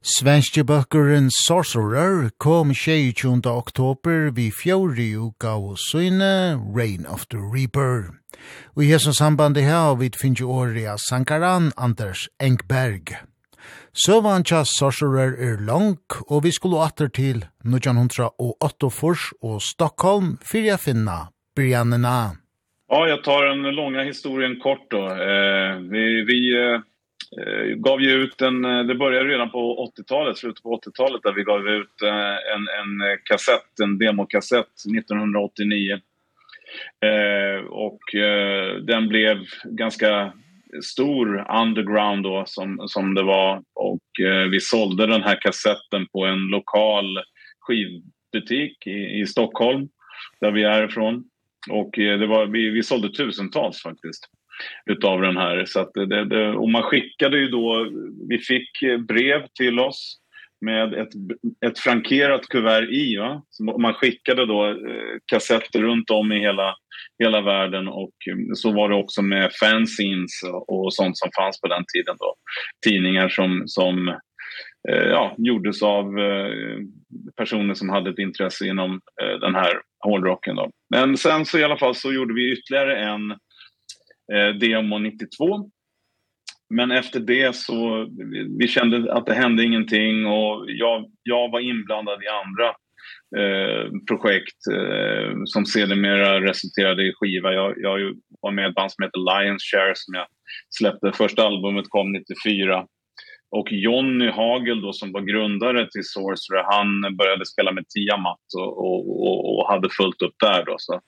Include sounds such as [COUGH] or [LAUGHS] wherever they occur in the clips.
Svenske bøkkeren Sorcerer kom 22. oktober vi fjordi uka og søyne Rain of the Reaper. Og i hesson sambandi her vi finnes året av sankaran Anders Engberg. Søvan tja Sorcerer er lang, og vi skulle atter til 1908 fors og Stockholm fyrir jeg finna Briannena. Ja, jag tar den långa historien kort då. Eh, vi vi eh gav ju ut en, det började redan på 80-talet, slutet på 80-talet där vi gav ut en, en kassett, en demokassett 1989. Eh, och eh, den blev ganska stor underground då som, som det var och eh, vi sålde den här kassetten på en lokal skivbutik i, i Stockholm där vi är ifrån och eh, det var, vi, vi sålde tusentals faktiskt utav den här. Så att det, det och man skickade ju då vi fick brev till oss med ett ett frankerat kuvert i va? Så man skickade då eh, kassetter runt om i hela hela världen och så var det också med fanzines och sånt som fanns på den tiden då. Tidningar som som eh, ja gjordes av eh, personer som hade ett intresse inom eh, den här hårdrocken då. Men sen så i alla fall så gjorde vi ytterligare en eh, demo 92. Men efter det så vi kände att det hände ingenting och jag jag var inblandad i andra eh projekt eh, som sedermera resulterade i skiva. Jag jag var med i ett band som heter Lions Share som jag släppte första albumet kom 94. Och Jonny Hagel då som var grundare till Sorcerer, han började spela med Tiamat och och och, och hade fullt upp där då så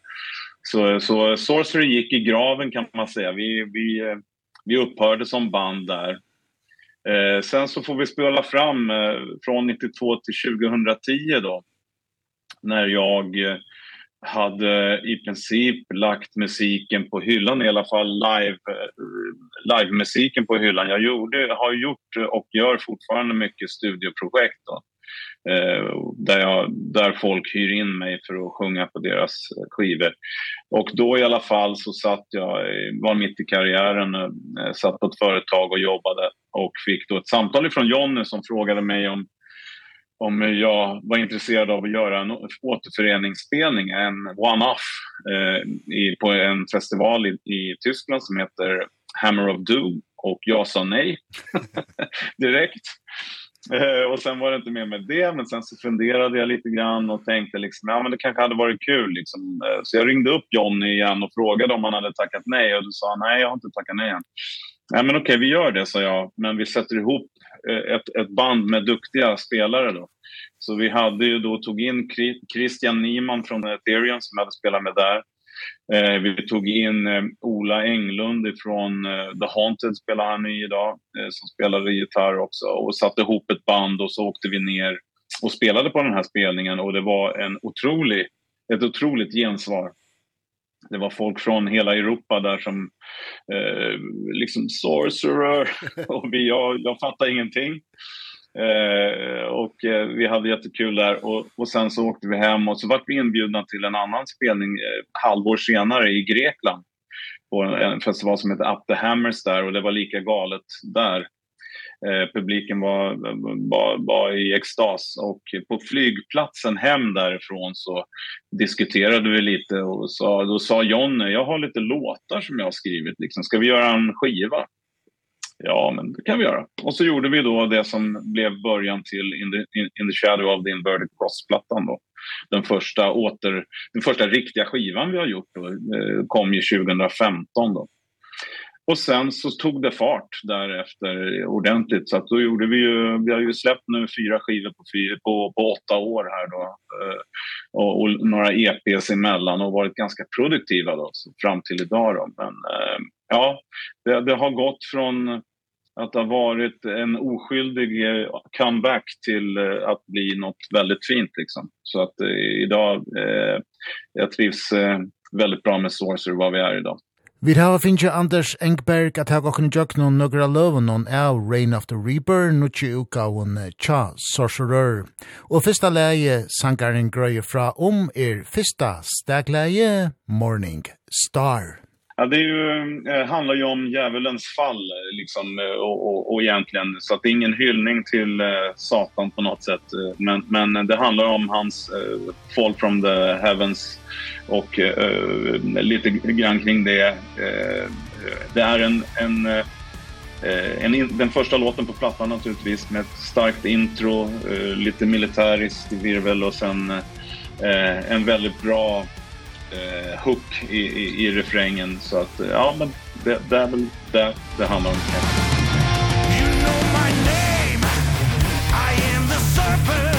Så så Sorcery gick i graven kan man säga. Vi vi vi upphörde som band där. Eh sen så får vi spela fram eh, från 92 till 2010 då när jag hade i princip lagt musiken på hyllan i alla fall live live musiken på hyllan. Jag gjorde har gjort och gör fortfarande mycket studioprojekt då eh där jag där folk hyr in mig för att sjunga på deras skivor. Och då i alla fall så satt jag var mitt i karriären satt på ett företag och jobbade och fick då ett samtal ifrån Jonny som frågade mig om om jag var intresserad av att göra en återföreningsspelning en one off eh i på en festival i, i Tyskland som heter Hammer of Doom. Och jag sa nej. [LAUGHS] Direkt och sen var det inte mer med det, men sen så funderade jag lite grann och tänkte liksom, ja men det kanske hade varit kul liksom. Så jag ringde upp Johnny igen och frågade om han hade tackat nej och då sa nej, jag har inte tackat nej än. Nej men okej, vi gör det, sa jag, men vi sätter ihop ett, ett band med duktiga spelare då. Så vi hade ju då tog in Christian Niemann från Ethereum som hade spelat med där. Eh vi tog in eh, Ola Englund från eh, The Haunted spelar han i idag eh, som spelar gitarr också och satte ihop ett band och så åkte vi ner och spelade på den här spelningen och det var en otrolig ett otroligt gensvar. Det var folk från hela Europa där som eh liksom sorcerer [LAUGHS] och vi jag jag fattar ingenting. Eh och vi hade jättekul där och och sen så åkte vi hem och så vart vi inbjudna till en annan spelning eh, halvår senare i Grekland på en, en festival som heter Up the Hammers där och det var lika galet där. Eh publiken var var var i extas och på flygplatsen hem därifrån så diskuterade vi lite och så då sa Jonne, jag har lite låtar som jag har skrivit liksom ska vi göra en skiva? ja men det kan vi göra. Och så gjorde vi då det som blev början till In the, in, in the Shadow of the Inverted Cross-plattan då. Den första, åter, den första riktiga skivan vi har gjort då, kom ju 2015 då. Och sen så tog det fart därefter ordentligt så att då gjorde vi ju vi har ju släppt nu fyra skivor på fyra på på åtta år här då och, och några EPs emellan och varit ganska produktiva då så fram till idag då men ja det det har gått från att det har varit en oskyldig comeback till att bli något väldigt fint liksom. Så att eh, idag eh, jag trivs eh, väldigt bra med Sorcerer vad vi är idag. Vi har finnst Anders Engberg at hava okkur jökna og nøgra løven og av Rain of the Reaper, nutje uka og tja sorcerer. Og fyrsta leie sangaren grøye fra om er fyrsta stegleie Morning Star. Ja, det är ju, eh, handlar ju om djävulens fall liksom, och, och, och egentligen. Så att det är ingen hyllning till eh, Satan på något sätt. Men, men det handlar om hans eh, fall from the heavens och eh, lite grann kring det. Eh, det är en, en, eh, en, den första låten på plattan naturligtvis med ett starkt intro, eh, lite militäriskt virvel och sen eh, en väldigt bra eh, hook i, i, i refrängen. Så att, ja, men det, det är väl det det handlar om. You know my name, I am the serpent.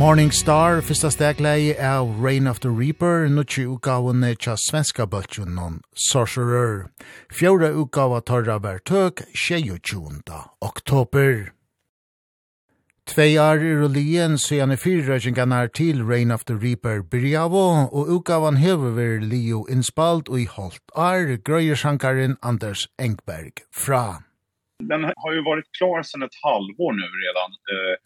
Morning Star, fyrsta stegleie av Rain of the Reaper, nutsi utgavene tja svenska bøtjun non Sorcerer. Fjora utgava torra var tøk, 22. oktober. Tvei ar i rullien sian i fyrrøkjengane til Rain of the Reaper Birjavo, og utgavan hever ver Leo innspalt og i holdt ar grøyersjankaren Anders Engberg fra. Den har ju varit klar sedan ett halvår nu redan. Eh,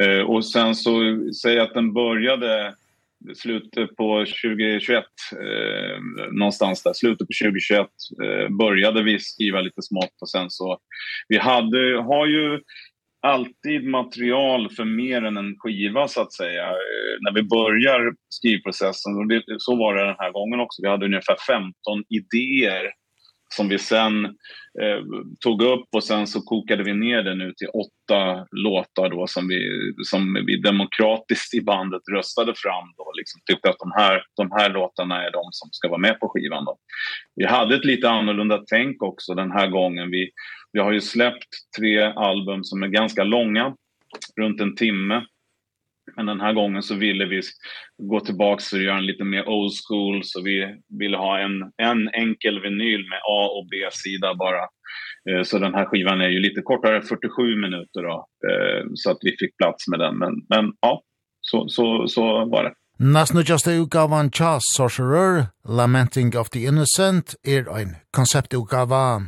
Eh och sen så säger att den började slutet på 2021 eh någonstans där. Slutet på 2021 eh, började vi skriva lite smått och sen så vi hade har ju alltid material för mer än en skiva så att säga. Eh, när vi börjar skrivprocessen och det, så var det den här gången också. Vi hade ungefär 15 idéer som vi sen eh, tog upp och sen så kokade vi ner det nu till åtta låtar då som vi som vi demokratiskt i bandet röstade fram då liksom tyckte att de här de här låtarna är de som ska vara med på skivan då. Vi hade ett lite annorlunda tänk också den här gången vi vi har ju släppt tre album som är ganska långa runt en timme Men den här gången så ville vi gå tillbaks och göra en lite mer old school så vi ville ha en en enkel vinyl med A och B-sida bara. Eh så den här skivan är ju lite kortare 47 minuter då eh så att vi fick plats med den men men ja så så så var det. Nas nu just utgavan Charles Sorcerer, Lamenting of the Innocent, er ein konceptutgava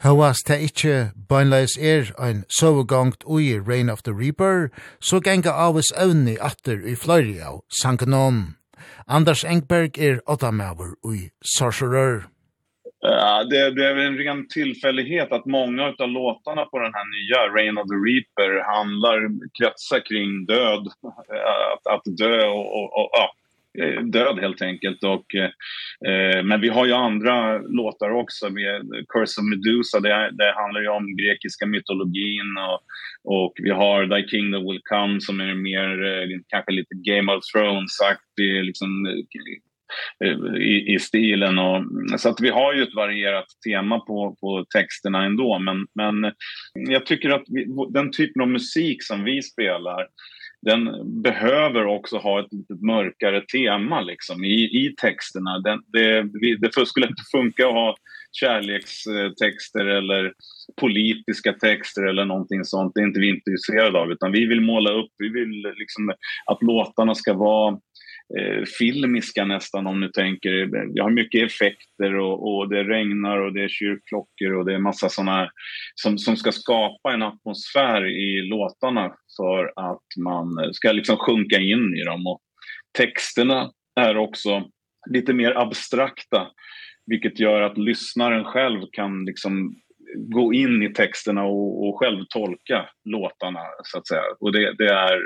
Havast ta ikkje beinleis er ein sovegongt ui Rain of the Reaper, så genga avis evni atter i fløyri av Sankanon. Anders Engberg er åttamöver ui Sorcerer. Ja, det blev en ren tillfällighet att många av låtarna på den här nya Rain of the Reaper handlar kretsar kring död, att, att dö och, och, och ja, död helt enkelt och eh, men vi har ju andra låtar också med Curse of Medusa. Det, det handlar ju om grekiska mytologin och och vi har The Kingdom Will Come som är mer eh, kanske lite Game of Thrones sagt det är liksom i i stilen och så att vi har ju ett varierat tema på på texterna ändå men men jag tycker att vi, den typen av musik som vi spelar den behöver också ha ett lite mörkare tema liksom i i texterna. Den det det skulle inte funka att ha kärlekstexter eller politiska texter eller någonting sånt. Det är inte vi intresserade av utan vi vill måla upp, vi vill liksom att låtarna ska vara eh filmiska nästan om ni tänker jag har mycket effekter och och det regnar och det är kyrkklockor och det är massa såna som som ska skapa en atmosfär i låtarna för att man ska liksom sjunka in i dem. Och texterna är också lite mer abstrakta vilket gör att lyssnaren själv kan liksom gå in i texterna och och själv tolka låtarna så att säga. Och det det är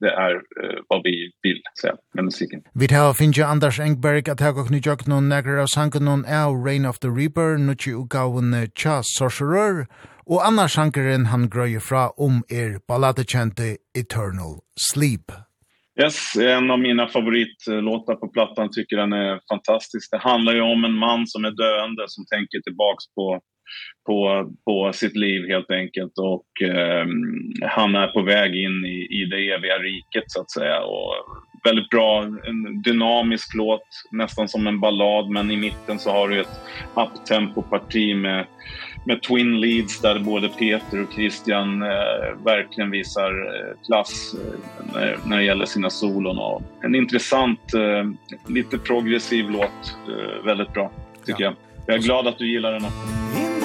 det är uh, vad vi vill säga med musiken. Vi tar finja Anders Engberg att jag och nu jag någon nägra av sanken någon är Rain of the Reaper nu ju gåvan Charles Sorcerer och annars sankeren han gröjer fra om er balladekänte Eternal Sleep. Yes, en av mina favoritlåtar på plattan tycker den är fantastisk. Det handlar ju om en man som är döende som tänker tillbaks på på på sitt liv helt enkelt och eh, han är på väg in i i det eviga riket så att säga och väldigt bra en dynamisk låt nästan som en ballad men i mitten så har du ett uptempo parti med med twin leads där både Peter och Christian eh, verkligen visar eh, klass eh, när, när det gäller sina solon och en intressant eh, lite progressiv låt eh, väldigt bra tycker ja. jag. Jag är glad att du gillar den också.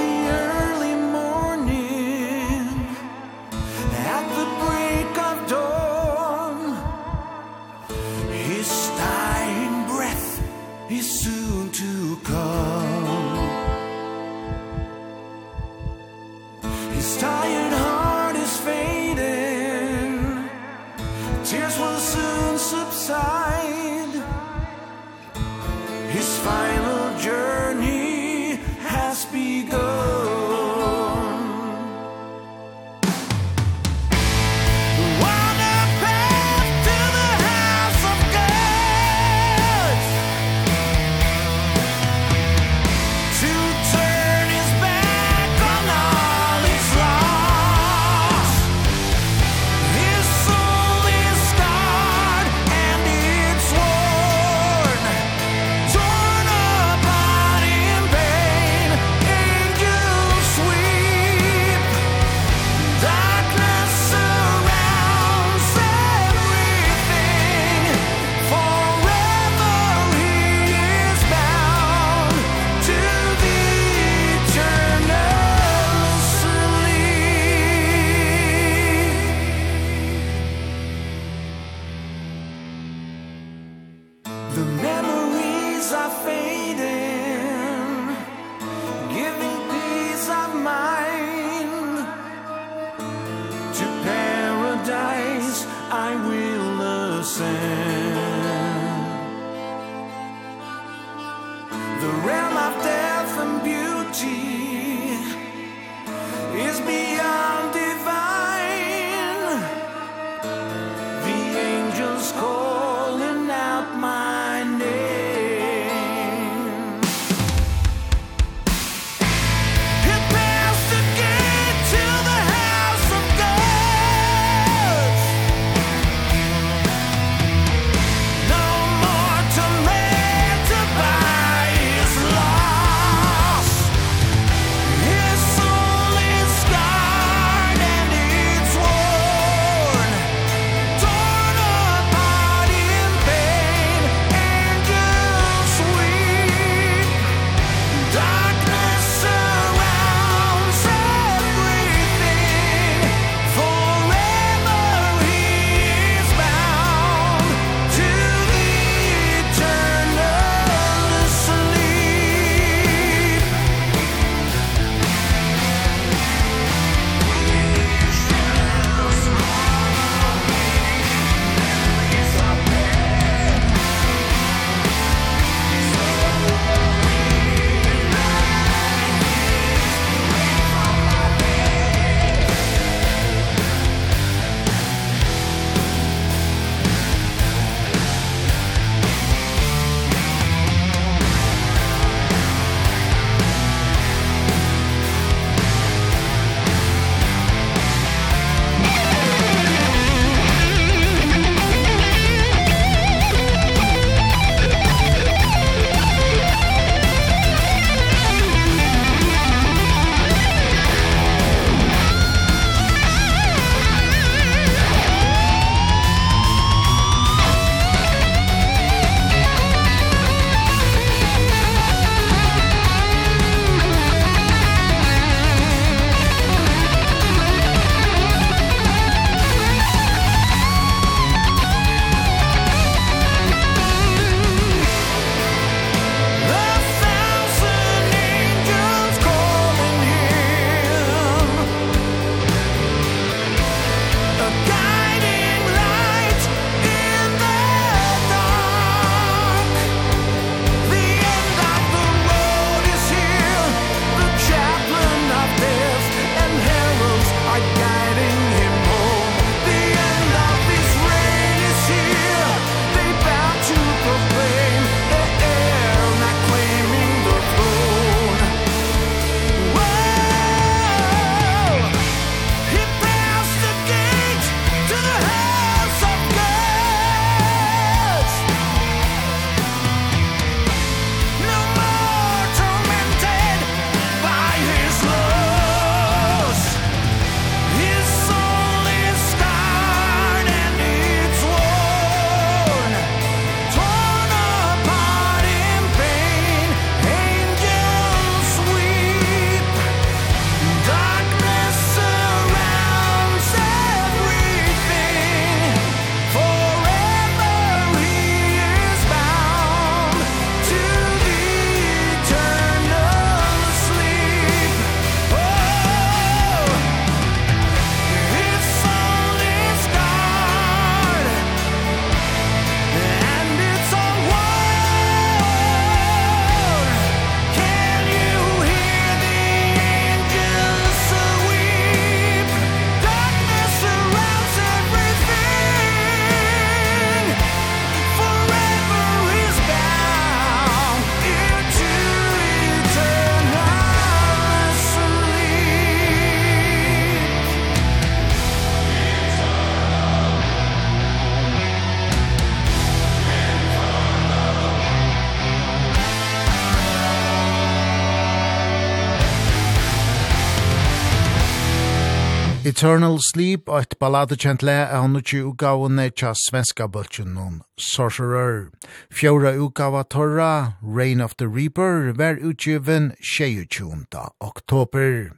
Eternal Sleep og et balladekjent le er han ikke utgavene tja svenska bøltjen noen Sorcerer. Fjora utgava torra, Reign of the Reaper, ver utgiven 22. oktober.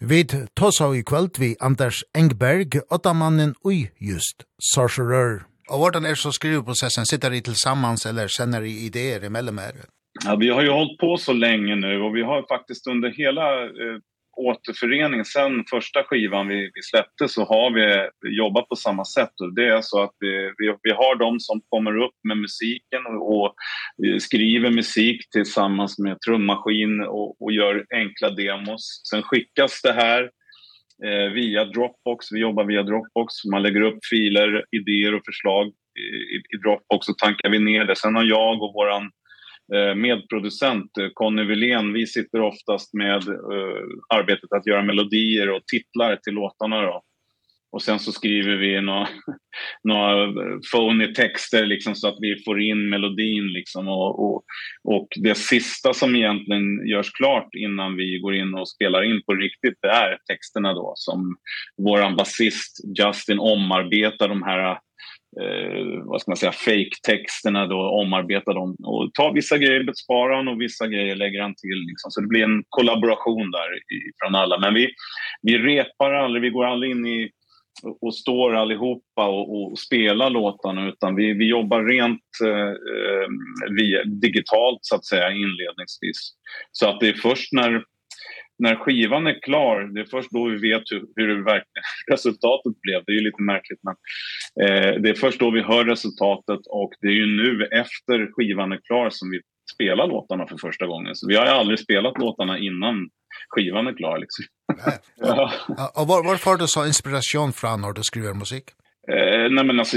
Vid tosa i kvöld vi Anders Engberg, åttamannen ui just Sorcerer. Og hvordan er så skriveprosessen? Sitter de tillsammans eller sender de ideer emellan er? Ja, vi har ju hållit på så länge nu och vi har faktiskt under hela eh, återförening sen första skivan vi, vi släppte så har vi jobbat på samma sätt och det är så att vi, vi, vi har de som kommer upp med musiken och, och skriver musik tillsammans med trummaskin och, och gör enkla demos. Sen skickas det här eh, via Dropbox. Vi jobbar via Dropbox. Man lägger upp filer, idéer och förslag i, i Dropbox och tankar vi ner det. Sen har jag och våran medproducent Conny Wilén. Vi sitter oftast med uh, arbetet att göra melodier och titlar till låtarna då. Och sen så skriver vi några [LAUGHS] några phony texter liksom så att vi får in melodin liksom och och och det sista som egentligen görs klart innan vi går in och spelar in på riktigt det är texterna då som våran basist Justin omarbetar de här eh vad ska man säga fake texterna då omarbetar dem. Och tar vissa grejer besparar han och vissa grejer lägger han till liksom. Så det blir en kollaboration där i, från alla. Men vi vi repar aldrig vi går aldrig in i och står allihopa och och spelar låtarna utan vi vi jobbar rent eh via digitalt så att säga inledningsvis. Så att det är först när när skivan är klar, det är först då vi vet hur, hur det verkligen [LAUGHS] resultatet blev. Det är ju lite märkligt men eh, det är först då vi hör resultatet och det är ju nu efter skivan är klar som vi spelar låtarna för första gången. Så vi har ju aldrig spelat låtarna innan skivan är klar liksom. [LAUGHS] ja. Och var, var får du så inspiration från när du skriver musik? Eh, nej men alltså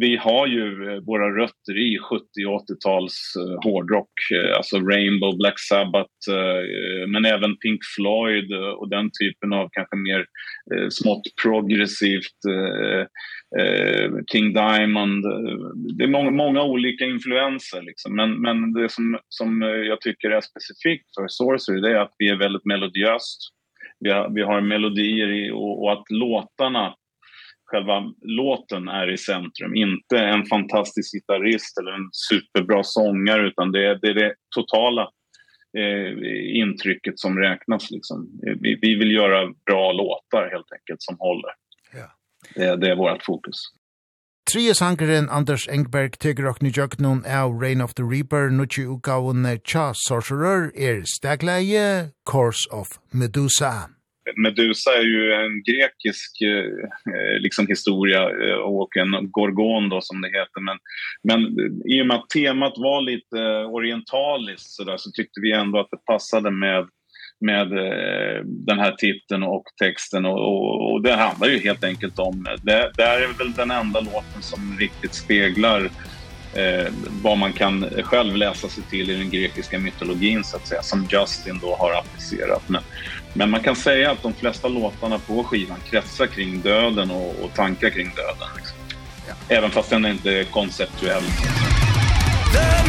vi har ju våra rötter i 70- och 80-tals eh, hårdrock. Alltså Rainbow, Black Sabbath eh, men även Pink Floyd och den typen av kanske mer eh, smått progressivt eh, eh King Diamond. Det är många många olika influenser liksom. Men men det som som jag tycker är specifikt för Sorcery det är att vi är väldigt melodiöst. Vi har, vi har melodier i, och, och att låtarna själva låten är i centrum. Inte en fantastisk gitarrist eller en superbra sångare utan det är det, är det totala eh, intrycket som räknas. Liksom. Vi, vi vill göra bra låtar helt enkelt som håller. Ja. Det, det är vårt fokus. Tria sangeren Anders Engberg tegur ok ni jöknun av Reign of the Reaper nutji ukaun Cha sorcerer er stagleie Course of Medusa. Medusa är ju en grekisk eh, liksom historia och en gorgon då som det heter. Men men i och med att temat var lite orientaliskt så där så tyckte vi ändå att det passade med med eh, den här titeln och texten. Och, och och det handlar ju helt enkelt om det det är väl den enda låten som riktigt speglar eh vad man kan själv läsa sig till i den grekiska mytologin så att säga som Justin då har applicerat. Men Men man kan säga att de flesta låtarna på skivan kretsar kring döden och, och tankar kring döden. Liksom. Ja. Även fast den är inte konceptuell. Döden!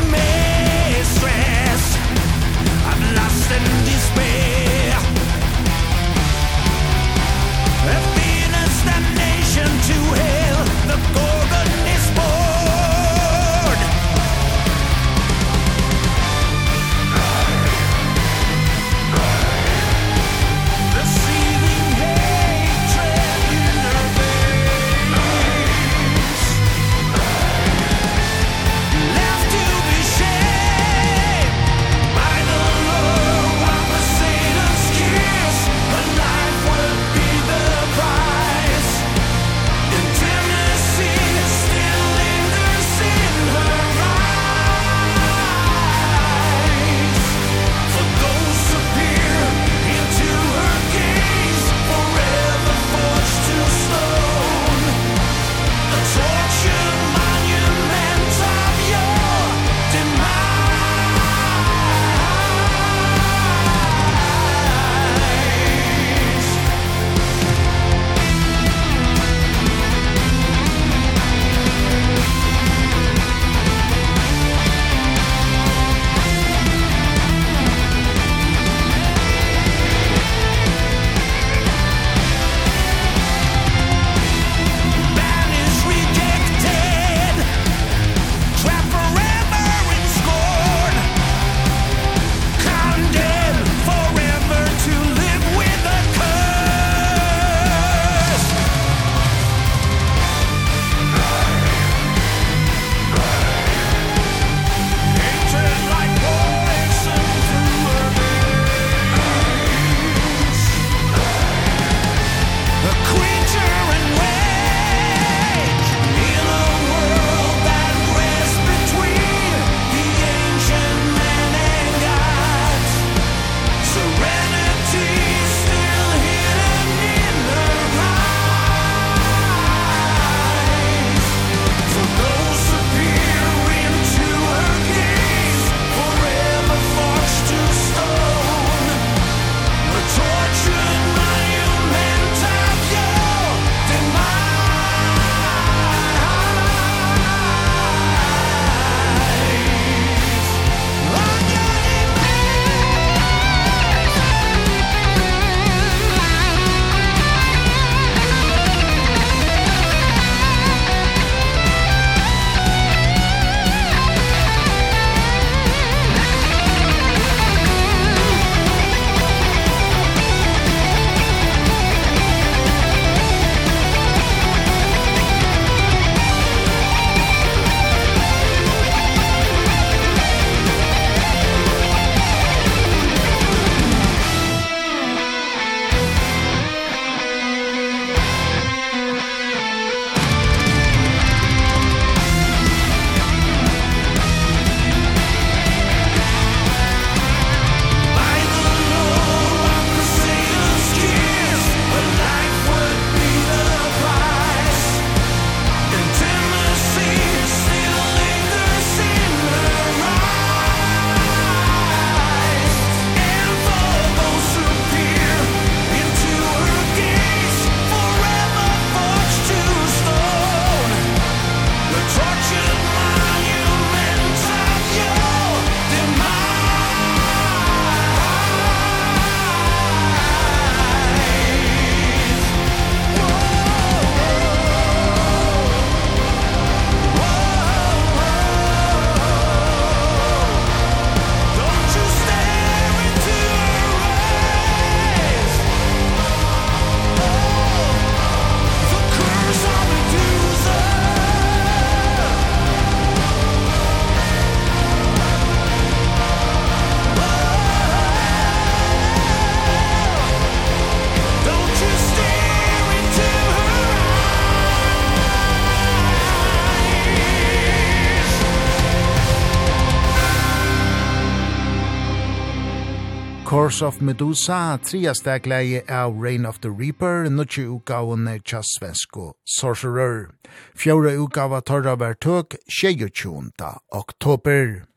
Doors of Medusa, tria stegleie av Reign of the Reaper, nutje utgavene tja svensko Sorcerer. Fjore utgava torra var tøk 22. oktober.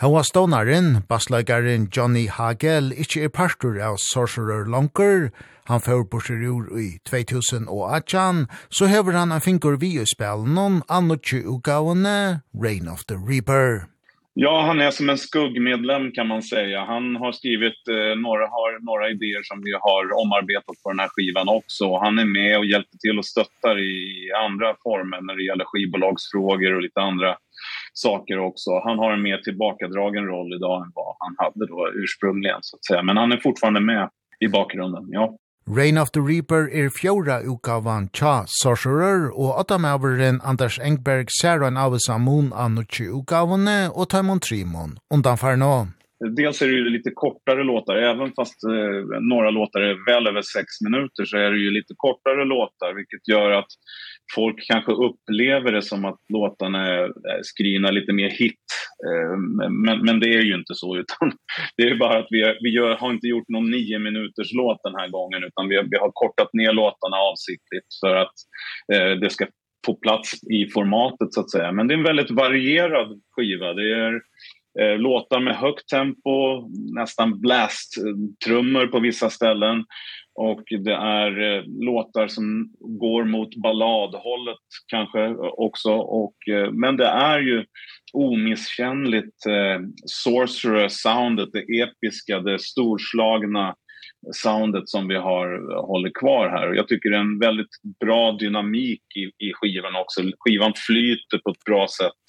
Hava stånaren, bassløygaren Johnny Hagel, ikkje er partur av Sorcerer Lonker, han får borser ur i 2018, så hever han en finkur vi i spelen annutje utgavene Reign of the Reaper. Ja, han är som en skuggmedlem kan man säga. Han har skrivit eh, några har några idéer som vi har omarbetat på den här skivan också. Han är med och hjälper till och stöttar i andra former när det gäller skivbolagsfrågor och lite andra saker också. Han har en mer tillbakadragen roll idag än vad han hade då ursprungligen så att säga, men han är fortfarande med i bakgrunden. Ja. Rain of the Reaper er fjóra utgavan tja Sorcerer og åttamaveren Anders Engberg ser en av Samun av nutje utgavane og Taimon Trimon. Undanfär nå. Dels är det ju lite kortare låtar, även fast eh, några låtar är väl över sex minuter så är det ju lite kortare låtar vilket gör att folk kanske upplever det som att låtarna är skrivna lite mer hit men men det är ju inte så utan [LAUGHS] det är bara att vi vi gör, har inte gjort någon 9 minuters låt den här gången utan vi vi har kortat ner låtarna avsiktligt för att eh, det ska få plats i formatet så att säga. Men det är en väldigt varierad skiva. Det är eh, låtar med högt tempo nästan blast trummor på vissa ställen och det är eh, låtar som går mot balladhållet kanske också. Och eh, men det är ju omisskännligt eh, sorcerer soundet det episka det storslagna soundet som vi har håller kvar här. Och jag tycker det är en väldigt bra dynamik i i skivan också. Skivan flyter på ett bra sätt.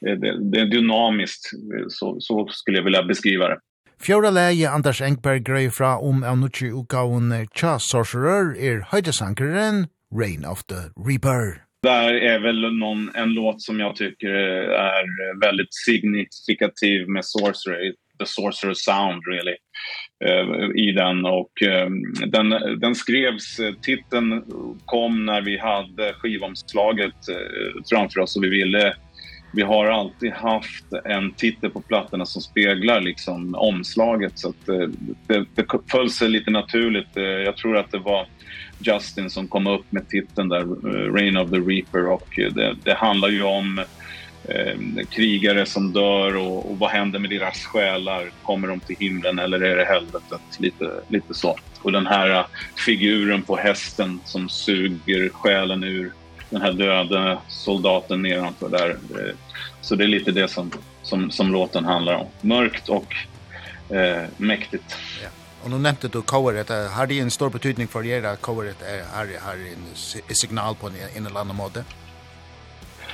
Det, det är dynamiskt så så skulle jag vilja beskriva det. Fjóra leie Anders Engberg grei fra om av nutje utgaven Tja Sorcerer er høydesankeren Rain of the Reaper. Där är väl någon en låt som jag tycker är väldigt signifikativ med Sorcerer, The Sorcerer Sound really i den och den den skrevs titeln kom när vi hade skivomslaget framför oss och vi ville vi har alltid haft en titel på plattorna som speglar liksom omslaget så att det, det föll sig lite naturligt. Jag tror att det var Justin som kom upp med titeln där Reign of the Reaper och det, det handlar ju om eh, krigare som dör och, och vad händer med deras själar? Kommer de till himlen eller är det helvetet? Lite, lite så. Och den här figuren på hästen som suger själen ur den här döda soldaten nedanför där. Så det är lite det som, som, som låten handlar om. Mörkt och eh, mäktigt. Ja. Och nu nämnde du coveret. Har det en stor betydning för er att coveret är, har, har en signal på en, en eller annan måte?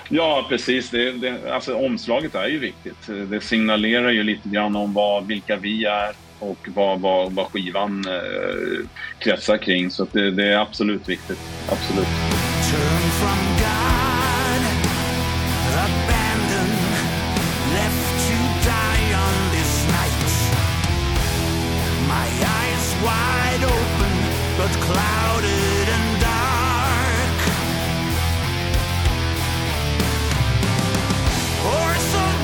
Ja, precis. Det, det, alltså, omslaget är ju viktigt. Det signalerar ju lite grann om vad, vilka vi är och vad, vad, vad skivan eh, kretsar kring. Så det, det är absolut viktigt. Absolut turn from God. Abandoned Left to die on this night. My eyes wide open But clouded and dark. Or so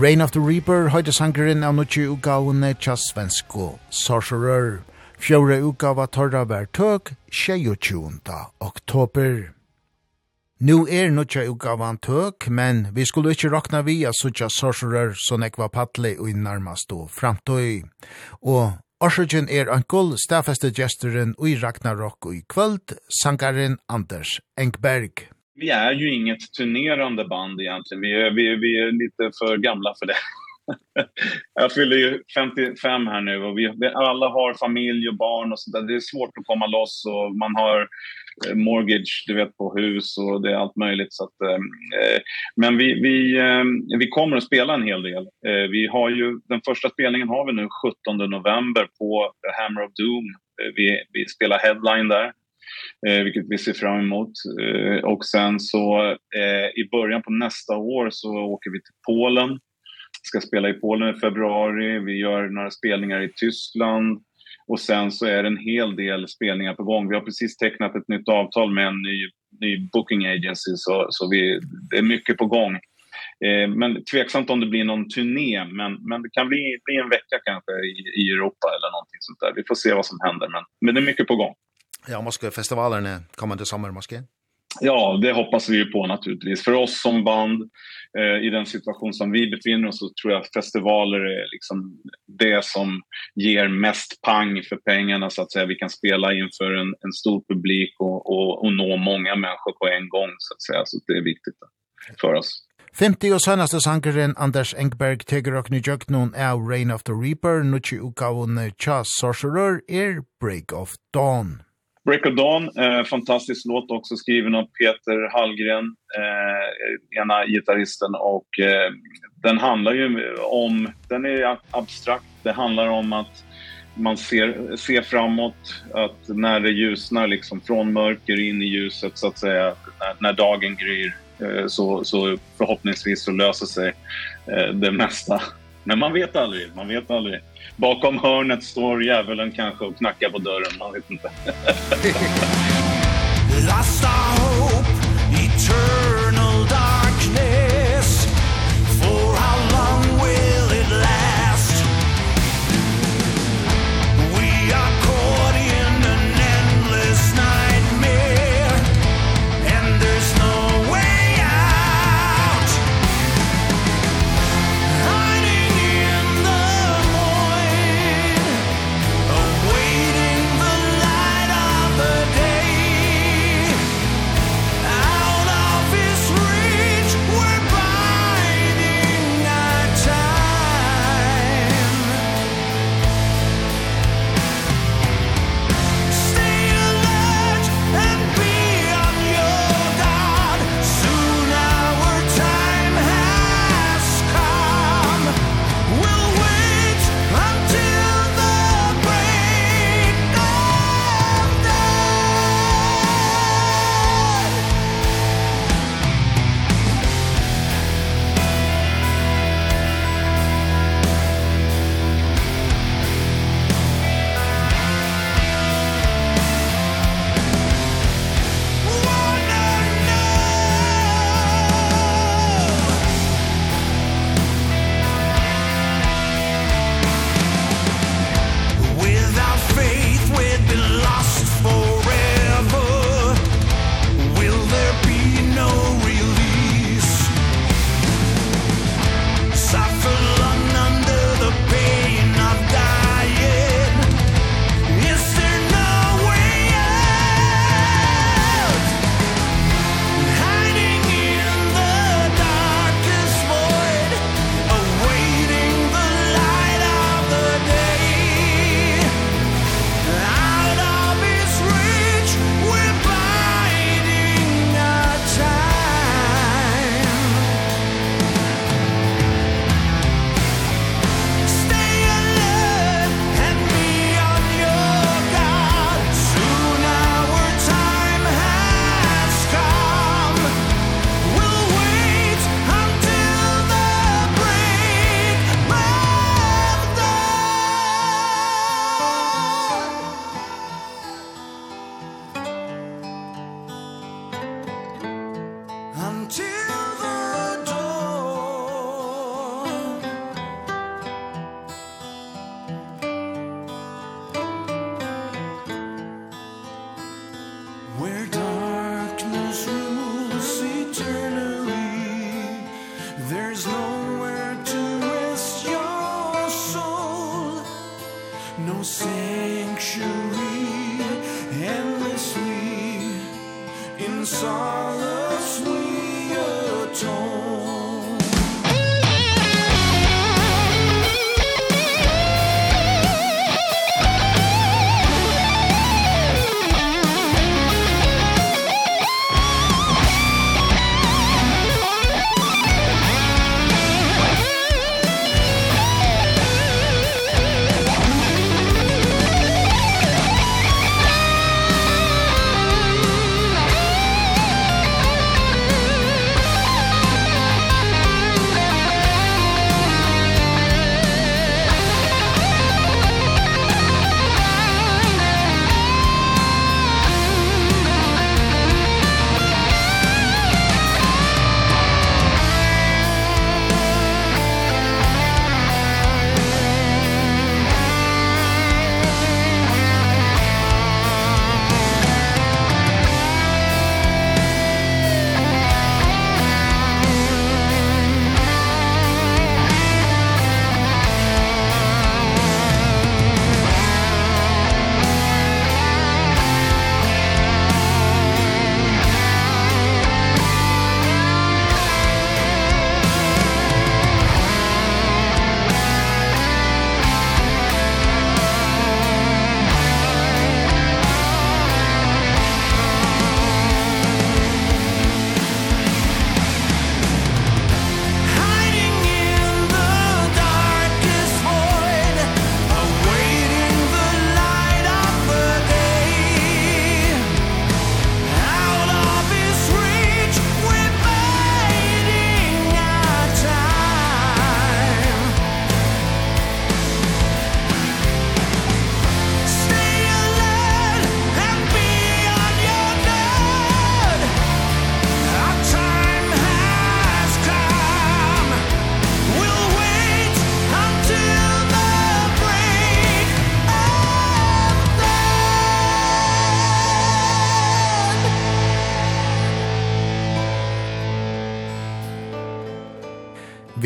Rain of the Reaper høyde sangeren av nutje utgavene tja svensko Sorcerer. Fjore utgava torra vær tøk 22. oktober. Nu er nutja utgavan tøk, men vi skulle ikkje rakna vi a sutja Sorcerer som ekva patle og innarmast og framtøy. Og Orsøkjen er ankul, stafeste gesteren ui i Ragnarok og kvöld, sangaren Anders Engberg vi är ju inget turnerande band egentligen. Vi är, vi är, vi är lite för gamla för det. [LAUGHS] jag fyller ju 55 här nu och vi, vi alla har familj och barn och så där. Det är svårt att komma loss och man har mortgage du vet på hus och det är allt möjligt så att eh, men vi vi eh, vi kommer att spela en hel del. Eh, vi har ju den första spelningen har vi nu 17 november på Hammer of Doom. Eh, vi vi spelar headline där eh, vilket vi ser fram emot. Eh, och sen så eh, i början på nästa år så åker vi till Polen. Ska spela i Polen i februari. Vi gör några spelningar i Tyskland. Och sen så är det en hel del spelningar på gång. Vi har precis tecknat ett nytt avtal med en ny, ny booking agency så, så vi, det är mycket på gång. Eh, men tveksamt om det blir någon turné, men, men det kan bli, bli en vecka kanske i, i Europa eller någonting sånt där. Vi får se vad som händer, men, men det är mycket på gång ja, måske festivalerna kommande sommar måske? Ja, det hoppas vi ju på naturligtvis. För oss som band eh i den situation som vi befinner oss så tror jag att festivaler är liksom det som ger mest pang för pengarna så att säga vi kan spela inför en en stor publik och och och nå många människor på en gång så att säga så det är viktigt för oss. 50 og sønnaste sangeren Anders Engberg teger og nyjøkt noen av Rain of the Reaper, nukki ukavun Chas sorcerer er Break of Dawn. Break of Dawn, eh, fantastisk låt också skriven av Peter Hallgren, eh, ena gitarristen. Och, eh, den handlar ju om, den är abstrakt, det handlar om att man ser, ser framåt, att när det ljusnar liksom från mörker in i ljuset så att säga, när, när dagen gryr eh, så, så förhoppningsvis så löser sig eh, det mesta Men man vet aldrig, man vet aldrig. Bakom hörnet står djävulen kanske och knackar på dörren, man vet inte. [LAUGHS] Rasta hope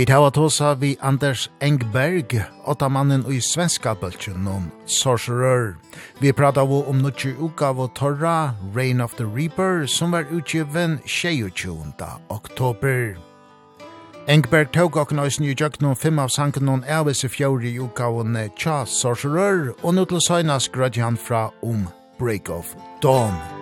Vi tar at hos vi Anders Engberg, åtta mannen i svenska bøltjen om Sorcerer. Vi pratar vi om nutje uka av Torra, Reign of the Reaper, som var utgiven 22. oktober. Engberg tog okken oss nye jøk noen fem av sanken noen elvis i fjori uka av Tja Sorcerer, og nå til søgnas grødjan fra om Break of Dawn.